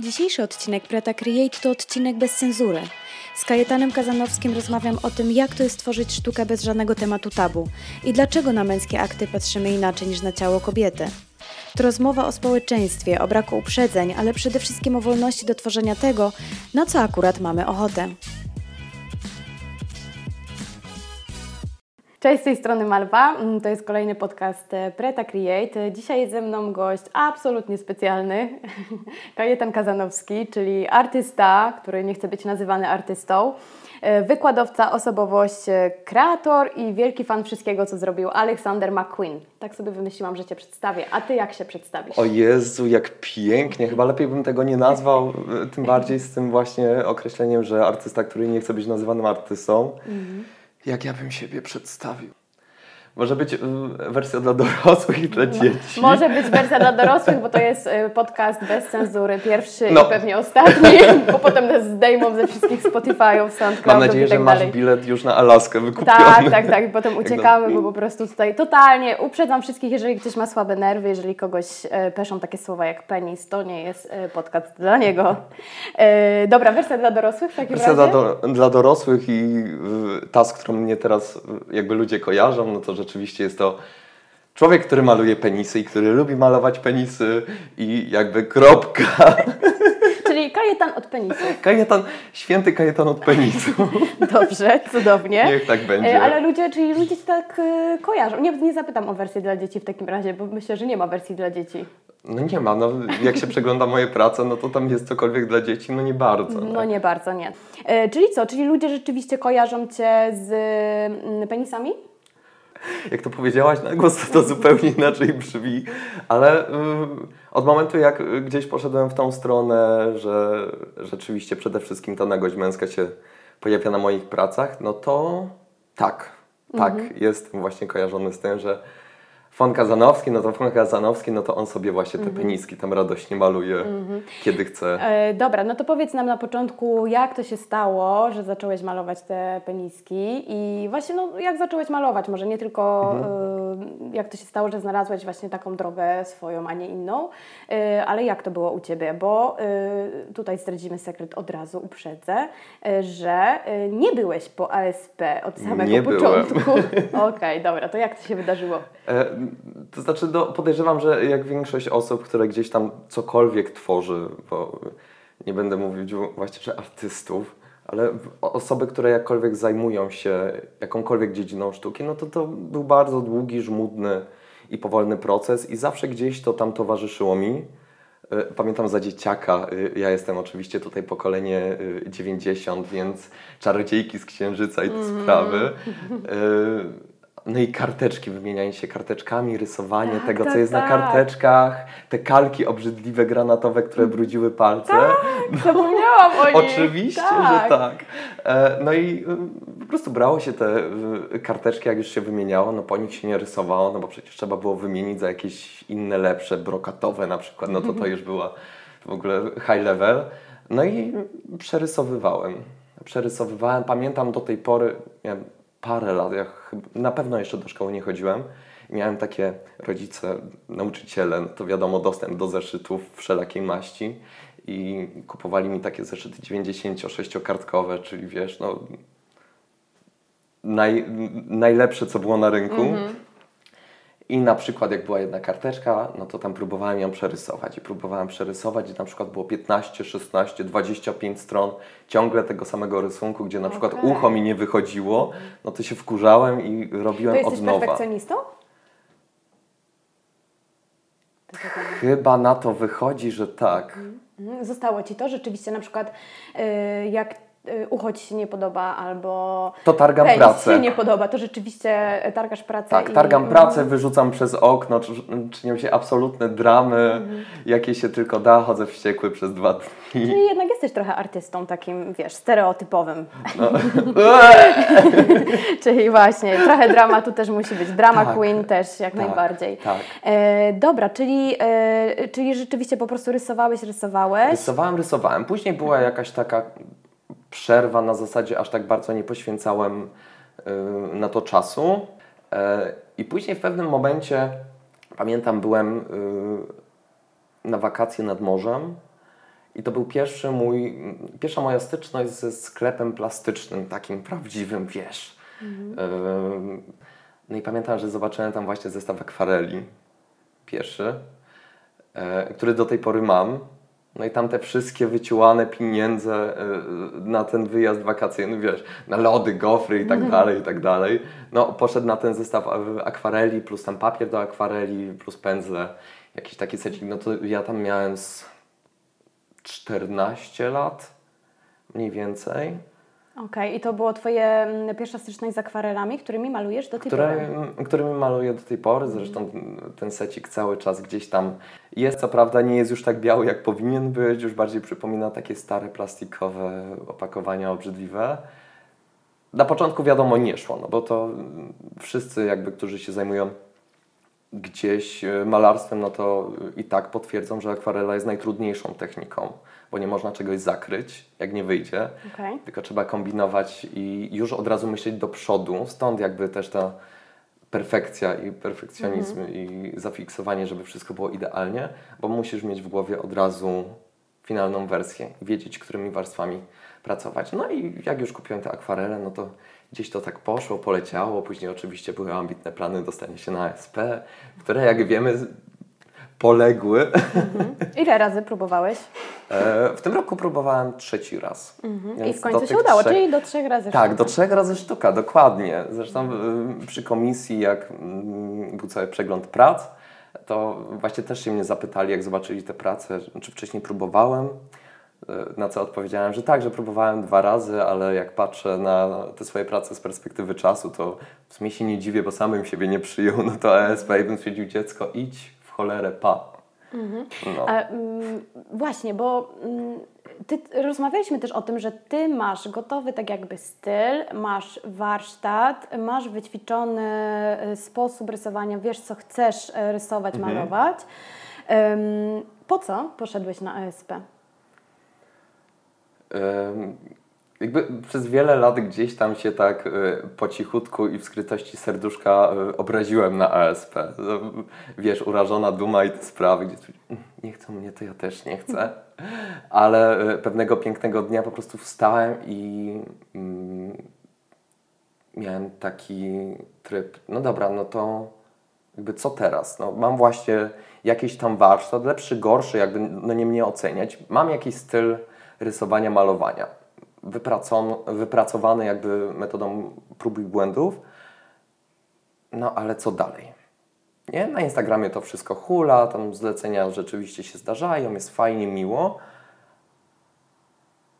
Dzisiejszy odcinek Preta Create to odcinek bez cenzury. Z Kajetanem Kazanowskim rozmawiam o tym, jak to jest tworzyć sztukę bez żadnego tematu tabu i dlaczego na męskie akty patrzymy inaczej niż na ciało kobiety. To rozmowa o społeczeństwie, o braku uprzedzeń, ale przede wszystkim o wolności do tworzenia tego, na co akurat mamy ochotę. Cześć, z tej strony Malwa. Mm, To jest kolejny podcast e, Preta Create. Dzisiaj jest ze mną gość absolutnie specjalny, Kajetan Kazanowski, czyli artysta, który nie chce być nazywany artystą, e, wykładowca, osobowość, e, kreator i wielki fan wszystkiego, co zrobił Alexander McQueen. Tak sobie wymyśliłam, że Cię przedstawię. A Ty jak się przedstawisz? O Jezu, jak pięknie. Chyba lepiej bym tego nie nazwał, tym bardziej z tym właśnie określeniem, że artysta, który nie chce być nazywanym artystą. Jak ja bym siebie przedstawił? Może być y, wersja dla dorosłych i dla dzieci. Może być wersja dla dorosłych, bo to jest e, podcast bez cenzury, pierwszy No. i pewnie ostatni, bo potem nas zdejmą ze wszystkich Spotify'ów, SoundCloudów Mam nadzieję, i tak że masz dalej. bilet już na Alaskę wykupiony. Tak, tak, tak. I potem uciekamy, no. bo po prostu tutaj totalnie uprzedzam wszystkich, jeżeli ktoś ma słabe nerwy, jeżeli kogoś e, peszą takie słowa jak penis, to nie jest e, podcast dla niego. Dobra, wersja dla dorosłych w takim Wersja razie? dla, do, dla dorosłych i y, ta, z którą mnie teraz y, jakby ludzie kojarzą, no to rzeczywiście jest to człowiek, który maluje penisy i który lubi malować penisy i jakby kropka. Czyli kajetan od penisu. Kajetan, święty kajetan od penisu. Dobrze, cudownie. Niech tak będzie. E, Ale ludzie, czyli ludzie ci tak e, kojarzą. Nie, nie zapytam o wersję dla dzieci w takim razie, bo myślę, że nie ma wersji dla dzieci. No nie ma, no jak się przegląda moje prace, no to tam jest cokolwiek dla dzieci, no nie bardzo. No nie bardzo, nie. E, czyli co? Czyli ludzie rzeczywiście kojarzą cię z mm, penisami? Jak to powiedziałaś na głos, to, zupełnie inaczej brzmi, ale od momentu jak gdzieś poszedłem w tą stronę, że rzeczywiście przede wszystkim ta nagość męska się pojawia na moich pracach, no to tak, tak, jestem właśnie kojarzony z tym, że Fon Kazanowski, no to Fon Kazanowski, no to on sobie właśnie te peniski tam radośnie maluje, kiedy chce. E, dobra, no to powiedz nam na początku, jak to się stało, że zacząłeś malować te peniski? I właśnie no, jak zacząłeś malować, może nie tylko e, jak to się stało, że znalazłeś właśnie taką drogę swoją, a nie inną, e, ale jak to było u Ciebie, bo e, tutaj zdradzimy sekret od razu, uprzedzę, że nie byłeś po ASP od samego Nie początku. Okej, dobra, to jak to się wydarzyło? E, To znaczy, no, podejrzewam, że jak większość osób, które gdzieś tam cokolwiek tworzy, bo nie będę mówić właśnie, że artystów, ale osoby, które jakkolwiek zajmują się jakąkolwiek dziedziną sztuki, no to to był bardzo długi, żmudny i powolny proces i zawsze gdzieś to tam towarzyszyło mi. E, Pamiętam za dzieciaka, e, ja jestem oczywiście tutaj pokolenie e, 90, więc czarodziejki z księżyca i te sprawy. No i karteczki, wymienianie się karteczkami, rysowanie Tak, tego, tak, co jest na tak. karteczkach, te kalki obrzydliwe, granatowe, które brudziły palce. Zapomniałam o nich. Oczywiście, tak. że tak. E, No i y, po prostu brało się te y, karteczki, jak już się wymieniało, no po nich się nie rysowało, no bo przecież trzeba było wymienić za jakieś inne, lepsze, brokatowe na przykład, no to to już była w ogóle high level. No i przerysowywałem. Przerysowywałem, pamiętam do tej pory, miałem parę lat, ja na pewno jeszcze do szkoły nie chodziłem. Miałem takie rodzice, nauczyciele, no to wiadomo, dostęp do zeszytów wszelakiej maści i kupowali mi takie zeszyty 96-kartkowe, czyli wiesz, no naj, najlepsze, co było na rynku. I na przykład jak była jedna karteczka, no to tam próbowałem ją przerysować i próbowałem przerysować i na przykład było 15, 16, 25 stron ciągle tego samego rysunku, gdzie na przykład ucho mi nie wychodziło, no to się wkurzałem i To robiłem jesteś od nowa. perfekcjonistą? Chyba na to wychodzi, że tak. Mhm. Zostało Ci to rzeczywiście na przykład y, jak y, ucho Ci się nie podoba albo To targam penis pracę. się nie podoba, to rzeczywiście targasz pracę Tak, i... targam pracę, wyrzucam przez okno, czy- czynią się absolutne dramy, jakie się tylko da, chodzę wściekły przez dwa dni. Czyli jednak jesteś trochę artystą takim, wiesz, stereotypowym. No. Czyli właśnie, trochę dramatu też musi być. Drama Tak. queen też jak Tak, najbardziej. tak. E, dobra, czyli, e, czyli rzeczywiście po prostu rysowałeś, rysowałeś. Rysowałem, rysowałem. Później była jakaś taka przerwa na zasadzie, aż tak bardzo nie poświęcałem y, na to czasu. E, I później w pewnym momencie, pamiętam, byłem y, na wakacje nad morzem I to był pierwszy mój, pierwsza moja styczność ze sklepem plastycznym, takim prawdziwym, wiesz. Mhm. No i pamiętam, że zobaczyłem tam właśnie zestaw akwareli. Pierwszy, e, który do tej pory mam. No i tam te wszystkie wyciłane pieniądze e, na ten wyjazd wakacyjny, wiesz, na lody, gofry i tak mhm. dalej, i tak dalej. No poszedł na ten zestaw akwareli, plus tam papier do akwareli, plus pędzle, jakiś taki secik. No to ja tam miałem z 14 lat, mniej więcej. Okej, okay. i to było Twoje mm, pierwsza styczność z akwarelami, którymi malujesz do tej Które, pory? Którymi maluję do tej pory, zresztą ten secik cały czas gdzieś tam jest, co prawda nie jest już tak biały jak powinien być, już bardziej przypomina takie stare plastikowe opakowania obrzydliwe. Na początku wiadomo nie szło, no bo to wszyscy jakby, którzy się zajmują gdzieś e, malarstwem, no to i tak potwierdzą, że akwarela jest najtrudniejszą techniką, bo nie można czegoś zakryć, jak nie wyjdzie, okay. tylko trzeba kombinować i już od razu myśleć do przodu, stąd jakby też ta perfekcja i perfekcjonizm mhm. i zafiksowanie, żeby wszystko było idealnie, bo musisz mieć w głowie od razu finalną wersję i wiedzieć, którymi warstwami pracować. No i jak już kupiłem te akwarele, no to gdzieś to tak poszło, poleciało. Później oczywiście były ambitne plany dostania się na ASP, które jak wiemy poległy. Mhm. Ile razy próbowałeś? E, w tym roku próbowałem trzeci raz. Mhm. I w końcu się udało, trzech... czyli do trzech razy Tak, sztuka. do trzech razy sztuka, dokładnie. Zresztą przy komisji, jak mm, był cały przegląd prac, to właśnie też się mnie zapytali, jak zobaczyli te prace, czy wcześniej próbowałem. Na co odpowiedziałem, że tak, że próbowałem dwa razy, ale jak patrzę na te swoje prace z perspektywy czasu, to w sumie się nie dziwię, bo samym siebie nie przyjął. No to ASP i bym stwierdził, dziecko, idź cholerę, pa. Mhm. No. A, mm, właśnie, bo mm, ty, rozmawialiśmy też o tym, że ty masz gotowy tak jakby styl, masz warsztat, masz wyćwiczony y, sposób rysowania, wiesz co chcesz y, rysować, mhm. malować. Um, po co poszedłeś na ASP? Jakby przez wiele lat gdzieś tam się tak e, po cichutku i w skrytości serduszka e, obraziłem na ASP. Wiesz, urażona duma i te sprawy, gdzie mm, nie chcą mnie, to ja też nie chcę. Ale e, pewnego pięknego dnia po prostu wstałem i mm, miałem taki tryb, no dobra, no to jakby co teraz? No, mam właśnie jakiś tam warsztat, lepszy, gorszy, jakby no nie mnie oceniać. Mam jakiś styl rysowania, malowania. Wypracowany jakby metodą prób i błędów. No ale co dalej? Nie? Na Instagramie to wszystko hula, tam zlecenia rzeczywiście się zdarzają, jest fajnie, miło,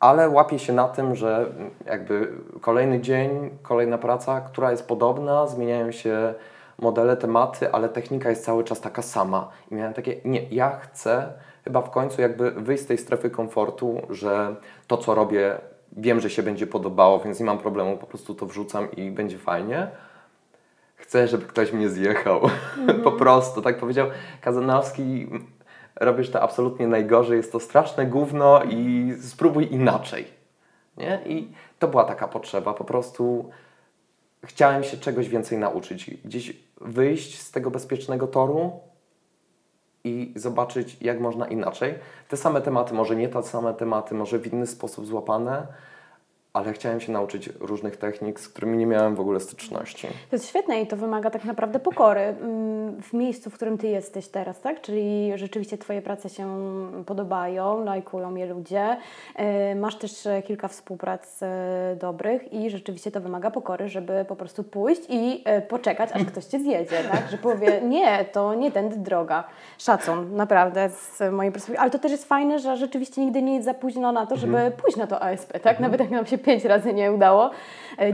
ale łapię się na tym, że jakby kolejny dzień, kolejna praca, która jest podobna, zmieniają się modele, tematy, ale technika jest cały czas taka sama. I miałem takie, nie, ja chcę chyba w końcu jakby wyjść z tej strefy komfortu, że to co robię wiem, że się będzie podobało, więc nie mam problemu, po prostu to wrzucam i będzie fajnie. Chcę, żeby ktoś mnie zjechał. Mm -hmm. po prostu, tak powiedział Kazanowski, robisz to absolutnie najgorzej, jest to straszne gówno i spróbuj inaczej. Nie? I to była taka potrzeba, po prostu chciałem się czegoś więcej nauczyć, gdzieś wyjść z tego bezpiecznego toru i zobaczyć, jak można inaczej. Te same tematy, może nie te same tematy, może w inny sposób złapane, ale chciałem się nauczyć różnych technik, z którymi nie miałem w ogóle styczności. To jest świetne i to wymaga tak naprawdę pokory mm, w miejscu, w którym Ty jesteś teraz, tak? Czyli rzeczywiście Twoje prace się podobają, lajkują je ludzie. E, masz też e, kilka współprac e, dobrych i rzeczywiście to wymaga pokory, żeby po prostu pójść i poczekać, aż ktoś Cię zjedzie, tak? Że powie, nie, to nie tędy droga. Szacun, naprawdę z mojej perspektywy. Ale to też jest fajne, że rzeczywiście nigdy nie jest za późno na to, żeby mhm. pójść na to ASP, tak? Mhm. Nawet jak nam się 5 razy nie udało,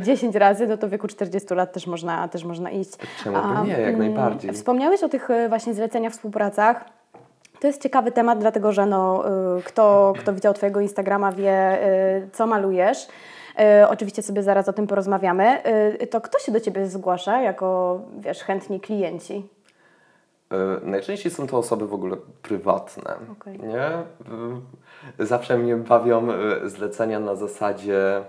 10 e, razy, no to w wieku 40 lat też można, też można iść. Czemu by nie, jak mm, najbardziej. Wspomniałeś o tych e, właśnie zleceniach, współpracach. To jest ciekawy temat, dlatego że no, e, kto, kto widział Twojego Instagrama wie, co malujesz. Oczywiście sobie zaraz o tym porozmawiamy. To kto się do Ciebie zgłasza jako, wiesz, chętni klienci? Najczęściej są to osoby w ogóle prywatne. Okay. Nie? Zawsze mnie bawią zlecenia na zasadzie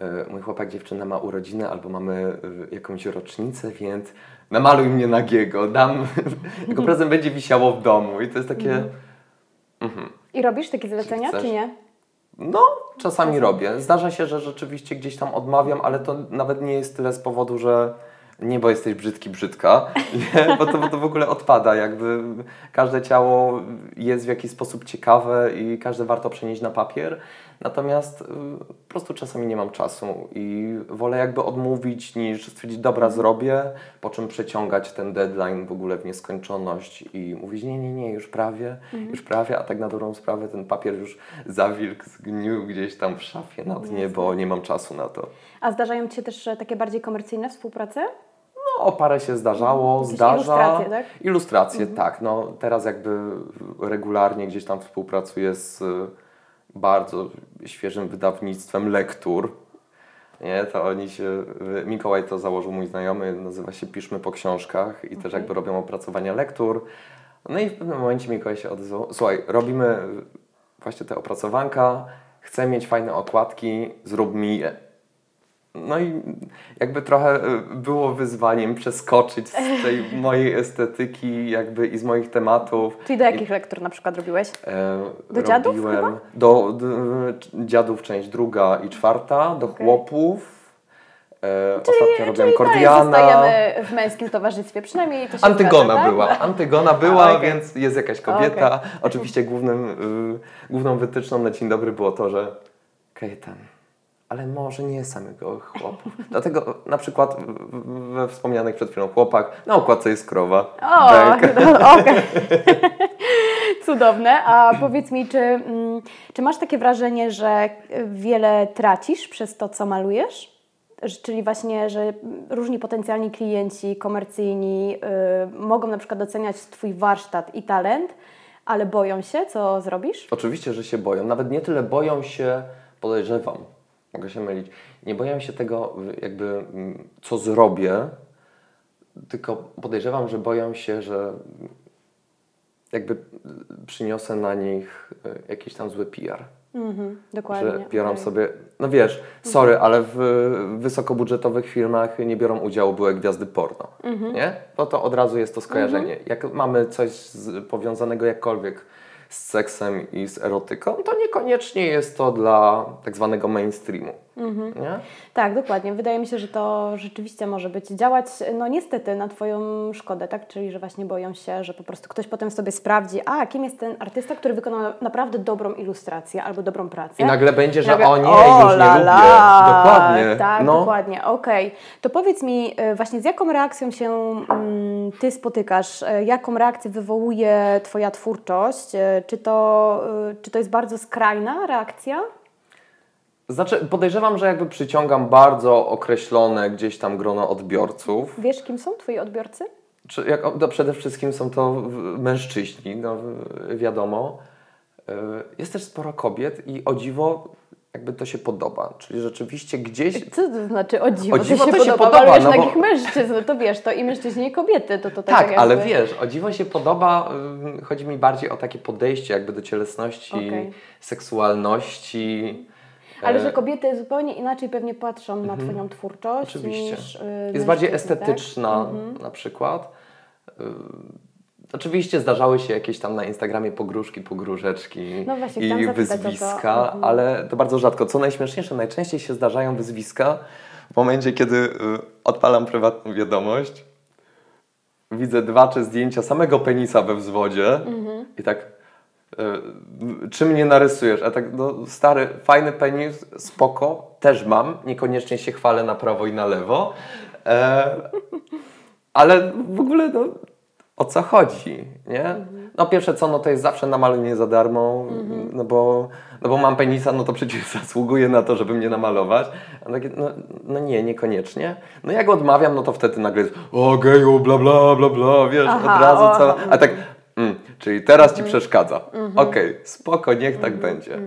E, mój chłopak, dziewczyna ma urodziny albo mamy e, jakąś rocznicę, więc namaluj mnie nagiego, dam, jego prezent będzie wisiało w domu i to jest takie... Mhm. I I robisz takie zlecenia, chcesz? czy nie? No, czasami robię. Zdarza się, że rzeczywiście gdzieś tam odmawiam, ale to nawet nie jest tyle z powodu, że nie, bo jesteś brzydki, brzydka, nie, bo, to, bo to w ogóle odpada. Jakby każde ciało jest w jakiś sposób ciekawe i każde warto przenieść na papier. Natomiast y, po prostu czasami nie mam czasu i wolę jakby odmówić niż stwierdzić, dobra, zrobię, po czym przeciągać ten deadline w ogóle w nieskończoność i mówić, nie, nie, nie, już prawie, już prawie, a tak na dobrą sprawę ten papier już zawilk, zgnił gdzieś tam w szafie na dnie, bo nie mam czasu na to. A zdarzają Ci się też takie bardziej komercyjne współprace? No, o parę się zdarzało, Jakieś zdarza. ilustracje, tak? Ilustracje, tak. No, teraz jakby regularnie gdzieś tam współpracuję z y, bardzo świeżym wydawnictwem lektur. Nie, to oni się, y, Mikołaj to założył mój znajomy, nazywa się Piszmy po książkach i też jakby robią opracowania lektur. No i w pewnym momencie Mikołaj się odezwał, słuchaj, robimy y, właśnie te opracowanka, chcę mieć fajne okładki, zrób mi je. No i jakby trochę y, było wyzwaniem przeskoczyć z tej mojej estetyki jakby i z moich tematów. Czyli do jakich lektur na przykład robiłeś? E, Do dziadów chyba? Do, do dziadów część druga i czwarta, do Okej. chłopów. E, ostatnio robiłem Czyli Kordiana. zostajemy w męskim towarzystwie, przynajmniej to się Antygona zgadza, tak? była, Antygona była, okej. więc jest jakaś kobieta. Oczywiście głównym, y, główną wytyczną na dzień dobry było to, że Kajetan, ale może nie samego chłopów. Dlatego na przykład we wspomnianych przed chwilą chłopak na okładce jest krowa. O, Bek. no, okej. Cudowne. A powiedz mi, czy, mm, czy masz takie wrażenie, że wiele tracisz przez to, co malujesz? Czyli właśnie, że różni potencjalni klienci komercyjni y, mogą na przykład doceniać Twój warsztat i talent, ale boją się, co zrobisz? Oczywiście, że się boją. Nawet nie tyle boją się, podejrzewam, mogę się mylić, nie boją się tego, jakby co zrobię, tylko podejrzewam, że boją się, że jakby przyniosę na nich y, jakiś tam zły PR. Mhm, dokładnie. Że biorą okej. sobie, no wiesz, sorry, ale w wysokobudżetowych filmach nie biorą udziału były gwiazdy porno, Mhm. nie? Bo to od razu jest to skojarzenie. Jak mamy coś z, powiązanego jakkolwiek z seksem i z erotyką, to niekoniecznie jest to dla tak zwanego mainstreamu, Mhm. nie? Tak, dokładnie. Wydaje mi się, że to rzeczywiście może być działać, no niestety, na Twoją szkodę, tak? Czyli, że właśnie boją się, że po prostu ktoś potem sobie sprawdzi, a kim jest ten artysta, który wykonał naprawdę dobrą ilustrację albo dobrą pracę. I nagle będzie, że Nagle, o nie, o, już nie la, lubię. la. Dokładnie. Tak, no. dokładnie, okej. To powiedz mi y, właśnie z jaką reakcją się mm, Ty spotykasz? Y, Jaką reakcję wywołuje Twoja twórczość? Y, Czy to, czy to jest bardzo skrajna reakcja? Znaczy, podejrzewam, że jakby przyciągam bardzo określone gdzieś tam grono odbiorców. Wiesz, kim są Twoi odbiorcy? Czy jak, no przede wszystkim są to mężczyźni, no, wiadomo. Y, Jest też sporo kobiet i o dziwo jakby to się podoba. Czyli rzeczywiście gdzieś... Co to znaczy o dziwo, O dziwo to się to się podoba, no bo- mężczyzn, no to wiesz, to i mężczyźni i kobiety, to, to tak, Tak, jakby... ale wiesz, o dziwo się podoba, chodzi mi bardziej o takie podejście jakby do cielesności, Okej. seksualności. Ale e, że kobiety zupełnie inaczej pewnie patrzą na Twoją twórczość Oczywiście. niż y, Jest bardziej tak? estetyczna na przykład. Y, Oczywiście zdarzały się jakieś tam na Instagramie pogróżki, pogróżeczki No właśnie, i o to. wyzwiska, Mhm. ale to bardzo rzadko. Co najśmieszniejsze, najczęściej się zdarzają wyzwiska w momencie, kiedy y, odpalam prywatną wiadomość, widzę dwa, trzy zdjęcia samego penisa we wzwodzie Mhm. i tak czy mnie narysujesz? A tak, no stary, fajny penis, spoko, też mam, niekoniecznie się chwalę na prawo i na lewo, e, ale w ogóle no, o co chodzi, nie? No pierwsze co, no to jest zawsze namalenie za darmo, no, bo, no bo mam penisa, no to przecież zasługuję na to, żeby mnie namalować. A takie, no, no nie, niekoniecznie. No jak odmawiam, no to wtedy nagle jest o geju, bla bla bla bla, wiesz, Aha, od razu o, cała, aha. a tak, czyli teraz Ci przeszkadza. Okej, spoko, niech tak będzie.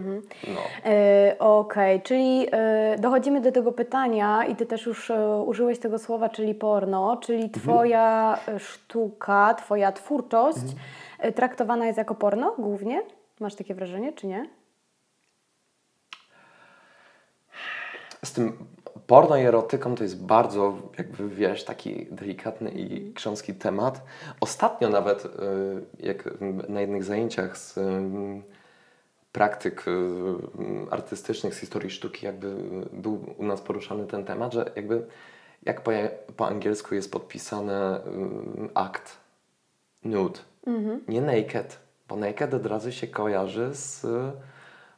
No. Y, Okej, czyli y, dochodzimy do tego pytania i Ty też już y, użyłeś tego słowa, czyli porno, czyli Twoja y, sztuka, Twoja twórczość traktowana jest jako porno głównie? Masz takie wrażenie, czy nie? Z tym porno i erotyką to jest bardzo, jakby wiesz, taki delikatny i krząski temat. Ostatnio nawet, y, jak na jednych zajęciach z, y, praktyk y, artystycznych z historii sztuki jakby był u nas poruszany ten temat, że jakby jak po, po angielsku jest podpisany y, akt nude, mhm. nie naked, bo naked od razu się kojarzy z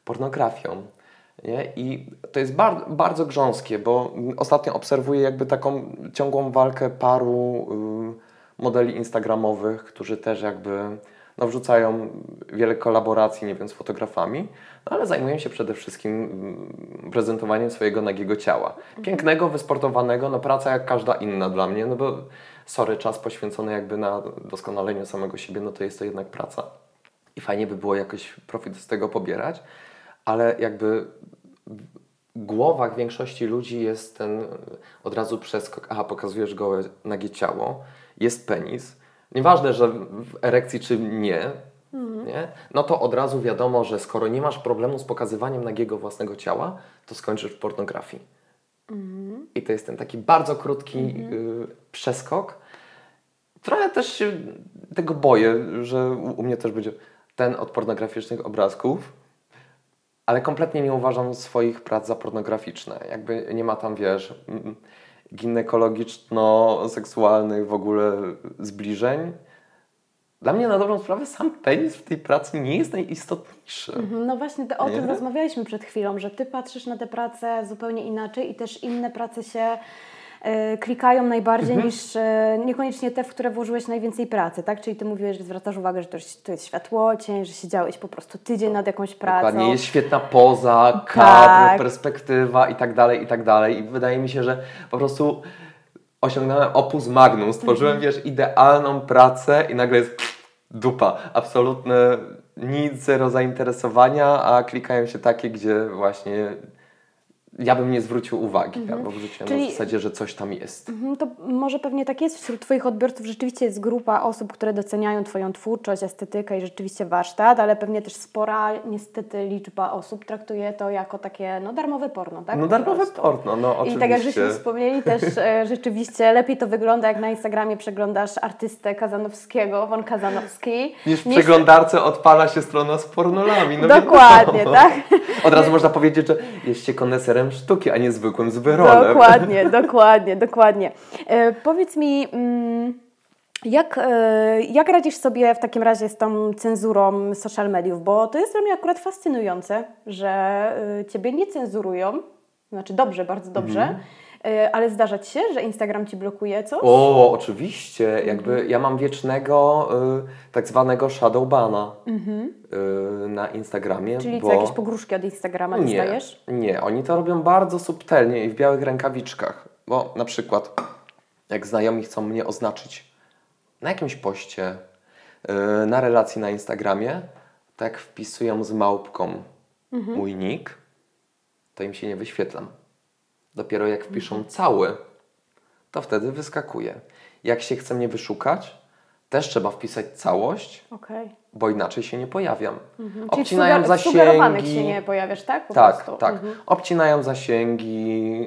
pornografią. Nie? I to jest bar bardzo grząskie, bo ostatnio obserwuję jakby taką ciągłą walkę paru y, modeli instagramowych, którzy też jakby no, wrzucają wiele kolaboracji, nie wiem, z fotografami, no, ale zajmują się przede wszystkim mm, prezentowaniem swojego nagiego ciała. Pięknego, wysportowanego, no praca jak każda inna dla mnie, no bo sorry, czas poświęcony jakby na doskonaleniu samego siebie, no to jest to jednak praca. I fajnie by było jakoś profit z tego pobierać, ale jakby w głowach większości ludzi jest ten od razu przeskok, aha, pokazujesz gołe nagie ciało, jest penis, nieważne, że w erekcji czy nie, mhm. nie, no to od razu wiadomo, że skoro nie masz problemu z pokazywaniem nagiego własnego ciała, to skończysz w pornografii. Mhm. I to jest ten taki bardzo krótki mhm. y, przeskok. Trochę też się tego boję, że u, u mnie też będzie ten od pornograficznych obrazków, ale kompletnie nie uważam swoich prac za pornograficzne. Jakby nie ma tam, wiesz, ginekologiczno-seksualnych w ogóle zbliżeń. Dla mnie na dobrą sprawę sam penis w tej pracy nie jest najistotniejszy. Mhm, no właśnie o tym rozmawialiśmy przed chwilą, że ty patrzysz na tę pracę zupełnie inaczej i też inne prace się klikają najbardziej mhm. niż e, niekoniecznie te, w które włożyłeś najwięcej pracy, tak? Czyli ty mówiłeś, że zwracasz uwagę, że to, to jest światłocień, że siedziałeś po prostu tydzień nad jakąś pracą. Dokładnie, jest świetna poza, kadr, tak. perspektywa i tak dalej, i tak dalej. I wydaje mi się, że po prostu osiągnąłem opus magnum, stworzyłem, mhm. wiesz, idealną pracę i nagle jest dupa, absolutne nic, zero zainteresowania, a klikają się takie, gdzie właśnie ja bym nie zwrócił uwagi, mhm. albo wrzuciłem Czyli... na zasadzie, że coś tam jest. Mhm, to może pewnie tak jest. Wśród Twoich odbiorców rzeczywiście jest grupa osób, które doceniają Twoją twórczość, estetykę i rzeczywiście warsztat, ale pewnie też spora niestety liczba osób traktuje to jako takie no, darmowe porno, tak? No darmowe porno, no oczywiście. I tak jak żeśmy wspomnieli też e, rzeczywiście lepiej to wygląda, jak na Instagramie przeglądasz artystę Kazanowskiego, Won Kazanowski. Niż w niż... przeglądarce odpala się strona z pornolami. No Dokładnie, tak? Od razu można powiedzieć, że jesteście koneserem sztuki, a nie zwykłym zwyrolem. Dokładnie, dokładnie, dokładnie. E, powiedz mi... Mm, jak, e, jak radzisz sobie w takim razie z tą cenzurą social mediów? Bo to jest dla mnie akurat fascynujące, że e, Ciebie nie cenzurują, znaczy dobrze, bardzo dobrze, mhm. E, ale zdarza Ci się, że Instagram Ci blokuje coś? O, oczywiście. Jakby mhm. ja mam wiecznego y, tak zwanego shadowbana mhm. y, na Instagramie. Czyli bo... co, jakieś pogróżki od Instagrama nie, dostajesz? Nie, oni to robią bardzo subtelnie i w białych rękawiczkach. Bo na przykład jak znajomi chcą mnie oznaczyć na jakimś poście, y, na relacji na Instagramie, tak wpisują z małpką mhm. mój nick, to im się nie wyświetlam. Dopiero jak wpiszą mhm. cały, to wtedy wyskakuje. Jak się chce mnie wyszukać, też trzeba wpisać całość. Okay bo inaczej się nie pojawiam. Mhm. Obcinają Czyli zasięgi. się nie pojawiasz, tak? Po tak, prostu. tak. Mhm. Obcinają zasięgi,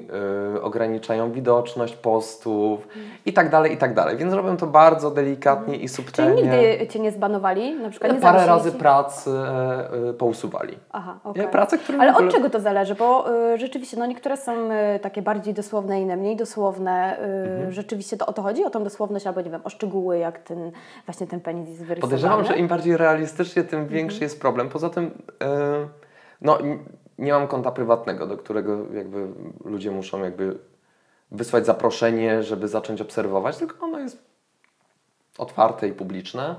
yy, ograniczają widoczność postów mhm. i tak dalej, i tak dalej. Więc robią to bardzo delikatnie mhm. i subtelnie. Czyli nigdy Cię nie zbanowali? Na przykład nie Parę razy ci... pracy yy, pousuwali. Aha, okay. Prace, które Ale ogóle... od czego to zależy? Bo yy, rzeczywiście no, niektóre są y, takie bardziej dosłowne, inne mniej dosłowne. Y, mhm. Rzeczywiście to o to chodzi? O tą dosłowność albo nie wiem, o szczegóły, jak ten właśnie ten penis jest wyrysowany? Podejrzewam, że im bardziej realistycznie, tym mhm. większy jest problem. Poza tym, e, no, nie mam konta prywatnego, do którego jakby ludzie muszą jakby wysłać zaproszenie, żeby zacząć obserwować, tylko ono jest otwarte i publiczne.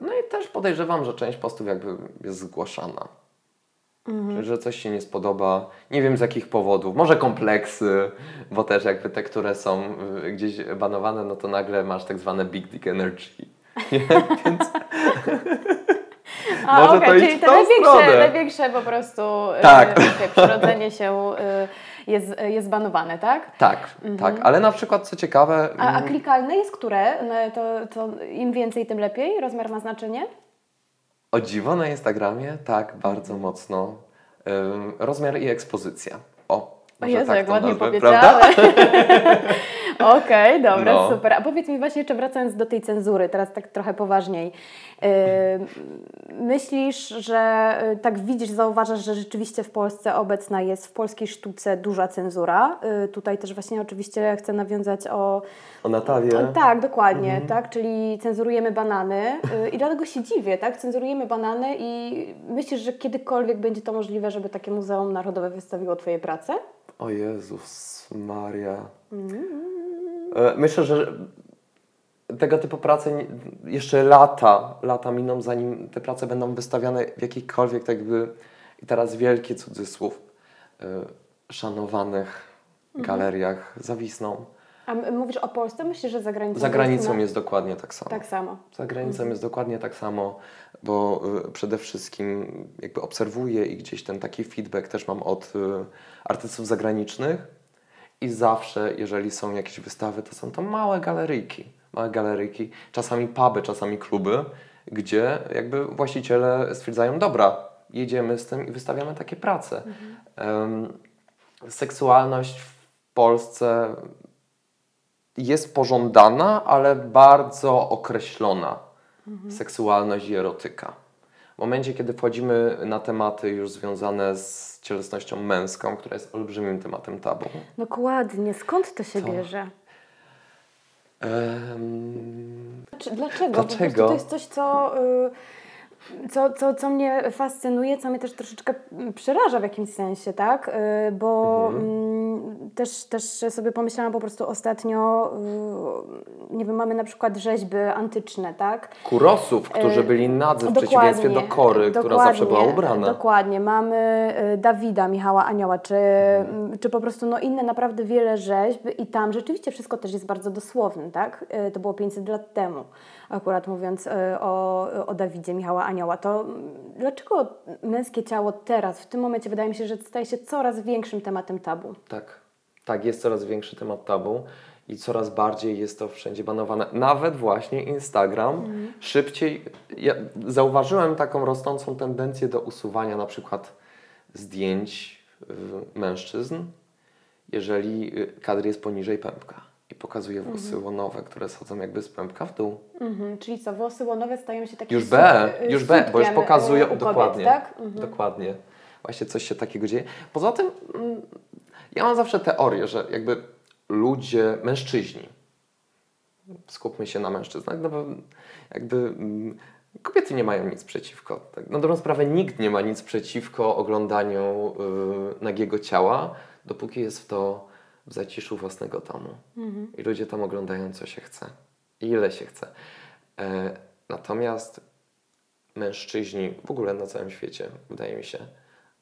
No i też podejrzewam, że część postów jakby jest zgłaszana. Mhm. Że coś się nie spodoba, nie wiem z jakich powodów, może kompleksy, bo też jakby te, które są y, gdzieś banowane, no to nagle masz tak zwane big dick energy. Więc... A, Może okay, to czyli te największe, największe po prostu y, tak. y, przyrodzenie się y, jest, jest banowane, tak? Tak, mhm. tak, ale na przykład co ciekawe... A, a mm, klikalne jest które? No, to, to im więcej, tym lepiej? Rozmiar ma znaczenie? O dziwo na Instagramie, tak, bardzo mocno. rozmiar i ekspozycja. O, o Jezu, tak jak ładnie powiedziałeś. Okej, okay, dobra, no. super. A powiedz mi właśnie jeszcze wracając do tej cenzury, teraz tak trochę poważniej. Myślisz, że y, tak widzisz, zauważasz, że rzeczywiście w Polsce obecna jest w polskiej sztuce duża cenzura. Y, tutaj też właśnie oczywiście chcę nawiązać o... O Natalię. O, tak, dokładnie, mhm. tak, czyli cenzurujemy banany y, i dlatego się dziwię, tak, cenzurujemy banany i myślisz, że kiedykolwiek będzie to możliwe, żeby takie Muzeum Narodowe wystawiło Twoje prace? O Jezus Maria. Mhm. E, myślę, że tego typu prace jeszcze lata, lata miną, zanim te prace będą wystawiane w jakichkolwiek, tak jakby, i teraz wielki cudzysłów, y, szanowanych mhm. galeriach zawisną. A mówisz o Polsce? Myślisz, że za granicą? Za granicą jest, jest dokładnie tak samo. Tak samo. Za granicą mhm. jest dokładnie tak samo, bo y, przede wszystkim jakby obserwuję i gdzieś ten taki feedback też mam od y, artystów zagranicznych i zawsze, jeżeli są jakieś wystawy, to są to małe galeryjki małe galeryjki, czasami puby, czasami kluby, gdzie jakby właściciele stwierdzają, dobra, jedziemy z tym i wystawiamy takie prace. Mhm. seksualność w Polsce jest pożądana, ale bardzo określona. Mhm. Seksualność i erotyka. W momencie, kiedy wchodzimy na tematy już związane z cielesnością męską, która jest olbrzymim tematem tabu. Dokładnie. Skąd to się to, bierze? Um, dlaczego? Dlaczego? to jest coś, co, y, co, co, co mnie fascynuje, co mnie też troszeczkę przeraża w jakimś sensie, tak? Y, bo mhm. Mm, też, też sobie pomyślałam po prostu ostatnio, y, nie wiem, mamy na przykład rzeźby antyczne, tak? Kurosów, którzy byli nadzy w przeciwieństwie do Kory, która zawsze była ubrana. Dokładnie. Mamy Dawida, Michała Anioła, czy, mhm. czy po prostu no, inne naprawdę wiele rzeźb i tam rzeczywiście wszystko też jest bardzo dosłowne, tak? To było 500 lat temu akurat mówiąc o, o Dawidzie Michała Anioła, to dlaczego męskie ciało teraz, w tym momencie wydaje mi się, że staje się coraz większym tematem tabu? Tak, tak, jest coraz większy temat tabu i coraz bardziej jest to wszędzie banowane. Nawet właśnie Instagram mhm. szybciej. Ja zauważyłem taką rosnącą tendencję do usuwania na przykład zdjęć y, mężczyzn, jeżeli y, kadr jest poniżej pępka i pokazuje włosy mhm. łonowe, które schodzą jakby z pępka w dół. Mhm, czyli co, włosy łonowe stają się takie Już B, już B, bo już pokazują, kobiet, dokładnie, tak? mhm. dokładnie. Właśnie coś się takiego dzieje. Poza tym mm, ja mam zawsze teorię, że jakby ludzie, mężczyźni, skupmy się na mężczyznach, no bo jakby mm, kobiety nie mają nic przeciwko. Tak? Na dobrą sprawę nikt nie ma nic przeciwko oglądaniu y, nagiego ciała, dopóki jest w to w zaciszu własnego domu. Mhm. I ludzie tam oglądają, co się chce i ile się chce. E, natomiast mężczyźni w ogóle na całym świecie, wydaje mi się,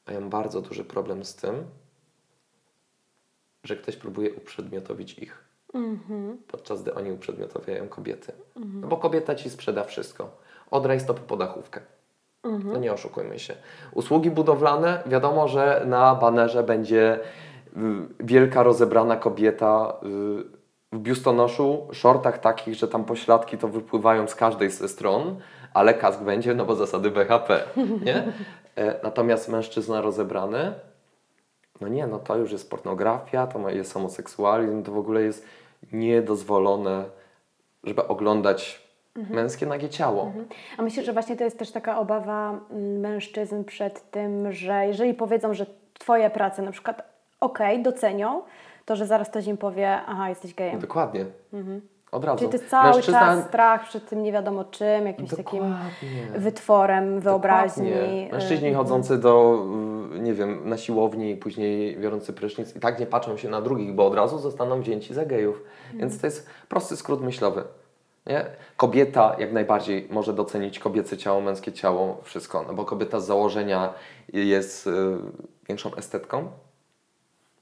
mają bardzo duży problem z tym, że ktoś próbuje uprzedmiotowić ich. Mhm. Podczas gdy oni uprzedmiotowiają kobiety. Mhm. No bo kobieta ci sprzeda wszystko. Od rajstopy po dachówkę. Mhm. No nie oszukujmy się. Usługi budowlane, wiadomo, że na banerze będzie wielka rozebrana kobieta y, w biustonoszu, shortach takich, że tam pośladki to wypływają z każdej ze stron, ale kask będzie, no bo zasady BHP, nie? E, natomiast mężczyzna rozebrany, no nie, no to już jest pornografia, to jest homoseksualizm, to w ogóle jest niedozwolone, żeby oglądać mhm. męskie nagie ciało. Mhm. A myślę, że właśnie to jest też taka obawa mm, mężczyzn przed tym, że jeżeli powiedzą, że twoje prace na przykład okej, okay, docenią, to że zaraz ktoś im powie, aha, jesteś gejem. Dokładnie. Mhm. Od razu. Czyli to jest cały Mężczyzna... czas strach przed tym nie wiadomo czym, jakimś Dokładnie. takim wytworem wyobraźni. Dokładnie. Mężczyźni mhm. chodzący do, y, nie wiem, na siłowni i później biorący prysznic i tak nie patrzą się na drugich, bo od razu zostaną wzięci za gejów. Mhm. Więc to jest prosty skrót myślowy. Nie? Kobieta jak najbardziej może docenić kobiece ciało, męskie ciało, wszystko, no bo kobieta z założenia jest y, większą estetką,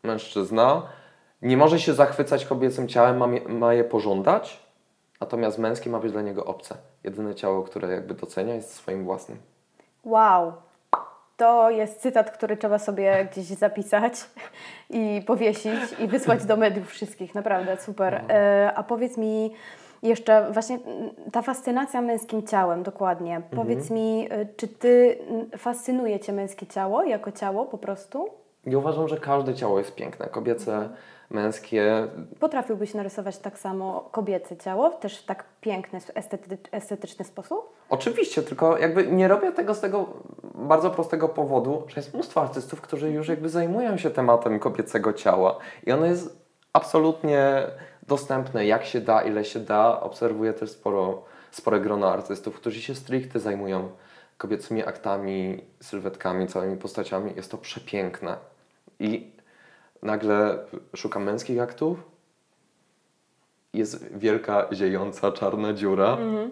mężczyzna nie może się zachwycać kobiecym ciałem, ma, ma je pożądać, natomiast męskie ma być dla niego obce. Jedyne ciało, które jakby docenia jest swoim własnym. Wow. To jest cytat, który trzeba sobie gdzieś zapisać i powiesić i wysłać do mediów wszystkich. Naprawdę super. No. E, a powiedz mi jeszcze właśnie ta fascynacja męskim ciałem, dokładnie. Mhm. Powiedz mi, e, czy ty fascynuje cię męskie ciało jako ciało po prostu? Ja uważam, że każde ciało jest piękne. Kobiece, męskie. Potrafiłbyś narysować tak samo kobiece ciało, też w tak piękny, estety, estetyczny sposób? Oczywiście, tylko jakby nie robię tego z tego bardzo prostego powodu, że jest mnóstwo artystów, którzy już jakby zajmują się tematem kobiecego ciała i ono jest absolutnie dostępne, jak się da, ile się da. Obserwuję też sporo, spore grono artystów, którzy się stricte zajmują kobiecymi aktami, sylwetkami, całymi postaciami. Jest to przepiękne. I nagle szukam męskich aktów, jest wielka, ziejąca, czarna dziura, mhm.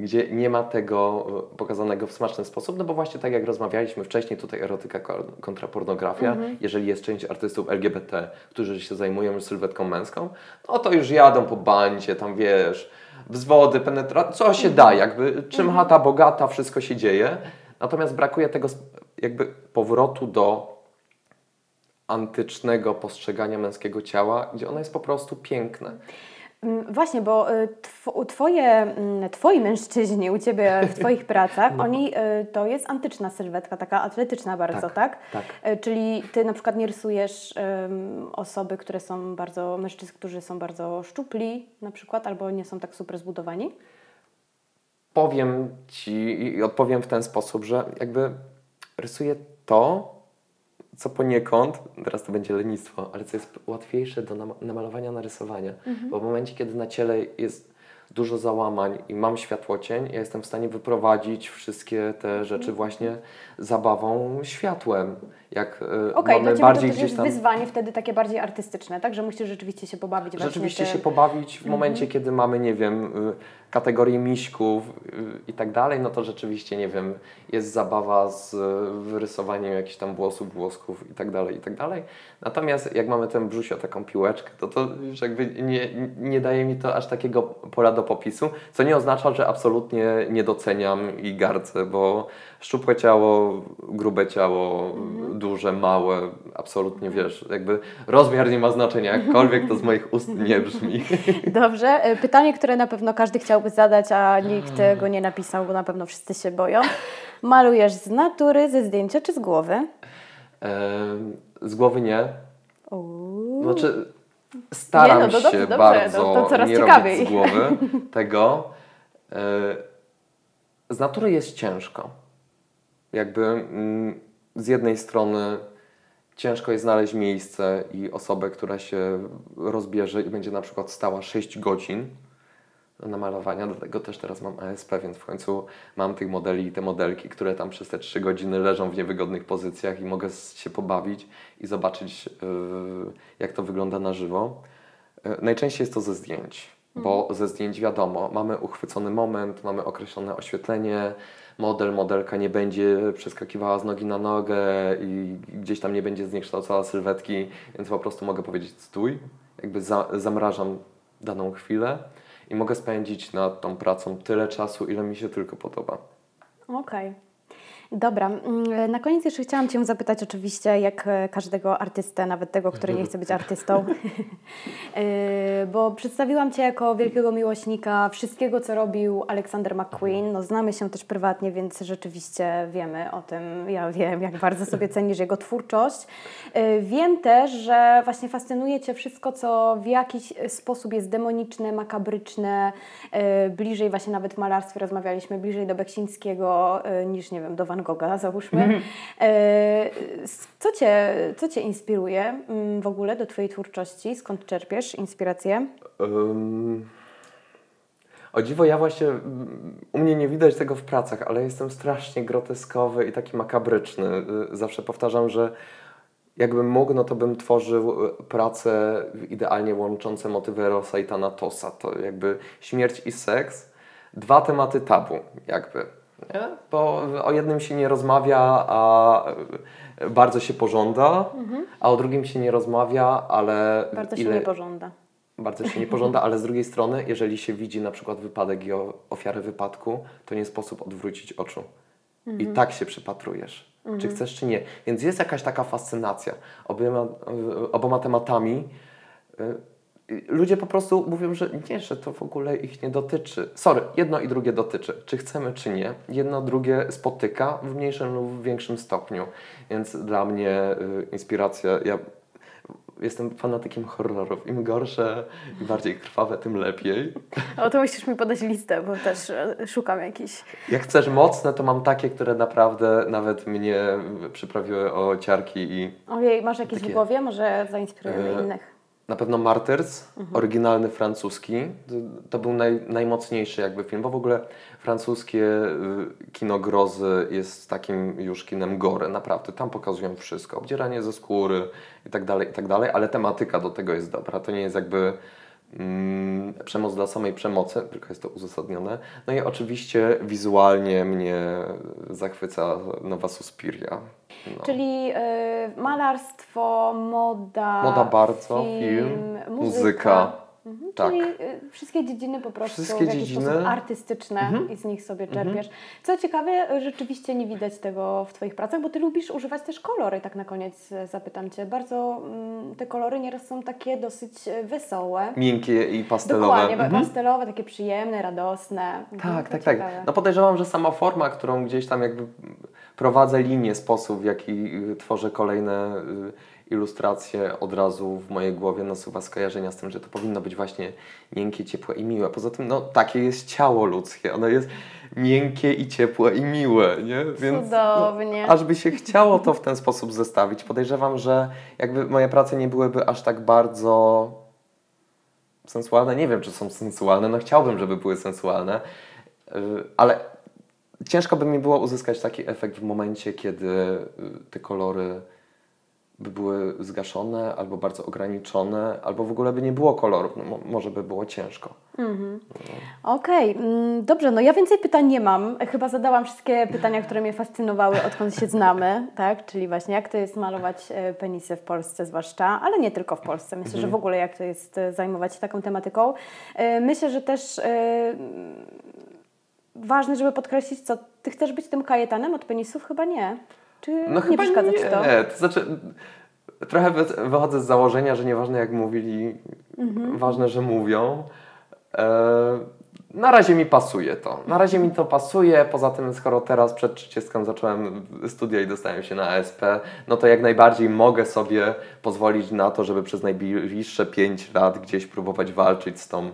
gdzie nie ma tego e, pokazanego w smaczny sposób, no bo właśnie tak jak rozmawialiśmy wcześniej, tutaj erotyka kontra pornografia, mhm. jeżeli jest część artystów LGBT, którzy się zajmują sylwetką męską, no to już jadą po bandzie, tam wiesz, wzwody, penetracja, co się da, jakby czym mhm. chata bogata, wszystko się dzieje, natomiast brakuje tego jakby powrotu do antycznego postrzegania męskiego ciała, gdzie ono jest po prostu piękne. Mm, właśnie, bo y, tw twoje, mm, twoi mężczyźni u Ciebie w Twoich pracach, no. oni, y, to jest antyczna sylwetka, taka atletyczna bardzo, tak? Tak. tak. Y, czyli Ty na przykład nie rysujesz um, osoby, które są bardzo, mężczyzn, którzy są bardzo szczupli na przykład, albo nie są tak super zbudowani? Powiem Ci i odpowiem w ten sposób, że jakby rysuję to, co poniekąd, teraz to będzie lenistwo, ale co jest łatwiejsze do namalowania, narysowania. Mhm. Bo w momencie, kiedy na ciele jest dużo załamań i mam światłocień, ja jestem w stanie wyprowadzić wszystkie te rzeczy mhm. właśnie zabawą światłem. Jak y, okay, mamy bardziej to gdzieś tam... wyzwanie wtedy takie bardziej artystyczne, tak? Że musisz rzeczywiście się pobawić. Rzeczywiście się pobawić w momencie, mhm. kiedy mamy, nie wiem, y, kategorii miśków i tak dalej, no to rzeczywiście, nie wiem, jest zabawa z wyrysowaniem jakichś tam włosów, włosków i tak dalej, i tak dalej. Natomiast jak mamy ten brzusio, taką piłeczkę, to to już jakby nie, nie daje mi to aż takiego pola do popisu, co nie oznacza, że absolutnie nie doceniam i gardzę, bo szczupłe ciało, grube ciało, mhm. duże, małe, absolutnie wiesz, jakby rozmiar nie ma znaczenia, jakkolwiek to z moich ust nie brzmi. Dobrze, e, pytanie, które na pewno każdy chciałby zadać, a nikt go nie napisał, bo na pewno wszyscy się boją. Malujesz z natury, ze zdjęcia czy z głowy? Ehm, z głowy nie. Uuu. Znaczy, staram nie, no, się dobrze, bardzo to, to nie ciekawiej. robić z głowy tego. E, z natury jest ciężko jakby mm, z jednej strony ciężko jest znaleźć miejsce i osobę, która się rozbierze i będzie na przykład stała 6 godzin na malowania, dlatego też teraz mam ASP, więc w końcu mam tych modeli i te modelki, które tam przez te 3 godziny leżą w niewygodnych pozycjach i mogę się pobawić i zobaczyć, yy, jak to wygląda na żywo. Yy, najczęściej jest to ze zdjęć, bo mhm. ze zdjęć wiadomo, mamy uchwycony moment, mamy określone oświetlenie, model, modelka nie będzie przeskakiwała z nogi na nogę i gdzieś tam nie będzie zniekształcała sylwetki, więc po prostu mogę powiedzieć stój, jakby za, zamrażam daną chwilę i mogę spędzić nad tą pracą tyle czasu, ile mi się tylko podoba. Okej. Okay. Dobra, mm, na koniec jeszcze chciałam Cię zapytać oczywiście, jak e, każdego artystę, nawet tego, który nie chce być artystą, e, bo przedstawiłam Cię jako wielkiego miłośnika wszystkiego, co robił Alexander McQueen. No, znamy się też prywatnie, więc rzeczywiście wiemy o tym, ja wiem, jak bardzo sobie cenisz jego twórczość. E, wiem też, że właśnie fascynuje Cię wszystko, co w jakiś sposób jest demoniczne, makabryczne, bliżej właśnie nawet w malarstwie rozmawialiśmy, bliżej do Beksińskiego niż, nie wiem, do Van Gogha, załóżmy. Mhm. E, co cię, co cię inspiruje mm, w ogóle do Twojej twórczości? Skąd czerpiesz inspirację? Um, o dziwo, ja właśnie, u mnie nie widać tego w pracach, ale jestem strasznie groteskowy i taki makabryczny. Y, zawsze powtarzam, że jakbym mógł, no to bym tworzył y, prace idealnie łączące motywy Rosa i Thanatosa. To jakby śmierć i seks. Dwa tematy tabu, jakby nie? Bo o jednym się nie rozmawia, a bardzo się pożąda, mhm. a o drugim się nie rozmawia, ale. Bardzo ile... się nie pożąda. Bardzo się nie pożąda, ale z drugiej strony, jeżeli się widzi na przykład wypadek i ofiarę wypadku, to nie sposób odwrócić oczu. Mhm. I tak się przypatrujesz, mhm. czy chcesz, czy nie. Więc jest jakaś taka fascynacja oboma, oboma tematami. Ludzie po prostu mówią, że nie, że to w ogóle ich nie dotyczy. Sorry, jedno i drugie dotyczy. Czy chcemy, czy nie. Jedno drugie spotyka w mniejszym lub większym stopniu. Więc dla mnie y, inspiracja, ja jestem fanatykiem horrorów. Im gorsze i bardziej krwawe, tym lepiej. O, to musisz mi podać listę, bo też e, szukam jakichś. Jak chcesz mocne, to mam takie, które naprawdę nawet mnie przyprawiły o ciarki i... Ojej, masz jakieś takie... w głowie? Może zainspirujemy e... innych. Na pewno Martyrs, mhm. oryginalny francuski. To, to, był naj, najmocniejszy jakby film, bo w ogóle francuskie y, kino grozy jest takim już kinem gore, naprawdę. Tam pokazują wszystko, obdzieranie ze skóry i tak dalej, i tak dalej, ale tematyka do tego jest dobra. To nie jest jakby przemoc dla samej przemocy, tylko jest to uzasadnione. No i oczywiście wizualnie mnie zachwyca Nowa Suspiria. No. Czyli y, malarstwo, moda. Moda bardzo, film, film muzyka. muzyka. Mhm, tak. Czyli y, wszystkie dziedziny po prostu wszystkie w jakiś dziedziny. sposób artystyczne mhm. i z nich sobie mhm. czerpiesz. Co ciekawe, rzeczywiście nie widać tego w Twoich pracach, bo Ty lubisz używać też kolory, tak na koniec e, zapytam Cię. Bardzo mm, te kolory nieraz są takie dosyć e, wesołe. Miękkie i pastelowe. Dokładnie, mhm. pastelowe, takie przyjemne, radosne. Mhm, tak, tak, tak. No podejrzewam, że sama forma, którą gdzieś tam jakby prowadzę linię, sposób w jaki y, tworzę kolejne ilustracje, od razu w mojej głowie nasuwa skojarzenia z tym, że to powinno być właśnie miękkie, ciepłe i miłe. Poza tym, no, takie jest ciało ludzkie. Ono jest miękkie i ciepłe i miłe, nie? Więc, Cudownie. No, aż by się chciało to w ten sposób zestawić. Podejrzewam, że jakby moje prace nie byłyby aż tak bardzo sensualne. Nie wiem, czy są sensualne. No chciałbym, żeby były sensualne, y, ale ciężko by mi było uzyskać taki efekt w momencie, kiedy y, te kolory by były zgaszone, albo bardzo ograniczone, albo w ogóle by nie było kolorów. No, może by było ciężko. Mhm. No. Okej, okay. Mm, dobrze, no ja więcej pytań nie mam. Chyba zadałam wszystkie pytania, które mnie fascynowały, odkąd się znamy, tak? Czyli właśnie jak to jest malować e, penisy w Polsce zwłaszcza, ale nie tylko w Polsce. Myślę, mhm. że w ogóle jak to jest e, zajmować się taką tematyką. E, myślę, że też ważne, żeby podkreślić, co ty chcesz być tym kajetanem od penisów? Chyba nie. Czy no nie przeszkadza nie, Ci to? Nie, to znaczy trochę wychodzę z założenia, że nieważne jak mówili, mhm. ważne, że mówią. E, na razie mi pasuje to. Na razie mi to pasuje. Poza tym, skoro teraz przed 30 zacząłem studia i dostałem się na ASP, no to jak najbardziej mogę sobie pozwolić na to, żeby przez najbliższe 5 lat gdzieś próbować walczyć z tą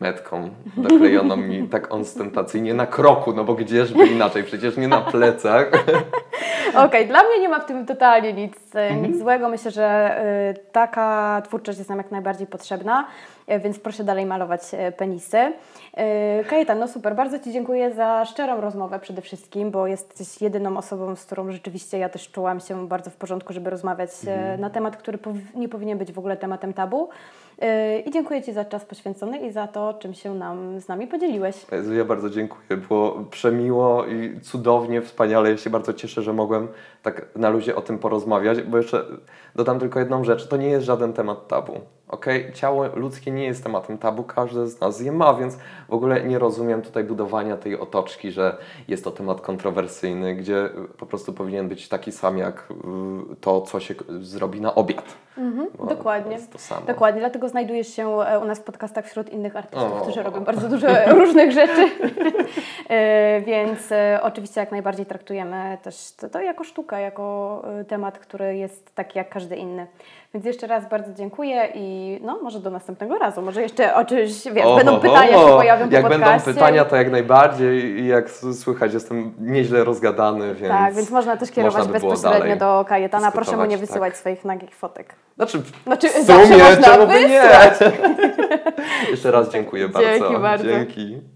metką doklejoną mi tak ostentacyjnie na kroku, no bo gdzieżby inaczej, przecież nie na plecach. Okej, okay, dla mnie nie ma w tym totalnie nic, mhm. nic złego. Myślę, że y, taka twórczość jest nam jak najbardziej potrzebna, więc proszę dalej malować y, penisy. Y, Kajetan, no super, bardzo Ci dziękuję za szczerą rozmowę przede wszystkim, bo jesteś jedyną osobą, z którą rzeczywiście ja też czułam się bardzo w porządku, żeby rozmawiać mhm. na temat, który nie powinien być w ogóle tematem tabu. I dziękuję Ci za czas poświęcony i za to, czym się nam, z nami podzieliłeś. Ja bardzo dziękuję. Było przemiło i cudownie, wspaniale. Ja się bardzo cieszę, że mogłem tak na luzie o tym porozmawiać, bo jeszcze dodam tylko jedną rzecz. To nie jest żaden temat tabu. Okay? Ciało ludzkie nie jest tematem tabu, każdy z nas je ma, więc w ogóle nie rozumiem tutaj budowania tej otoczki, że jest to temat kontrowersyjny, gdzie po prostu powinien być taki sam jak y, to, co się zrobi na obiad. Mhm, dokładnie. Dokładnie, dlatego znajdujesz się e, u nas w podcastach wśród innych artystów, o. którzy robią bardzo dużo różnych rzeczy. E, więc e, oczywiście jak najbardziej traktujemy też to, to jako sztukę, jako temat, który jest taki jak każdy inny. Więc jeszcze raz bardzo dziękuję i no, może do następnego razu. Może jeszcze o czymś, wiesz, o, będą pytania, się pojawią Jak będą pytania, to jak najbardziej i jak słychać, jestem nieźle rozgadany, więc Tak, więc można też kierować by bezpośrednio do Kajetana. Proszę mu nie wysyłać tak. swoich nagich fotek. Znaczy, znaczy w sumie, czemu by nie? jeszcze raz dziękuję bardzo. Dzięki bardzo. Dzięki.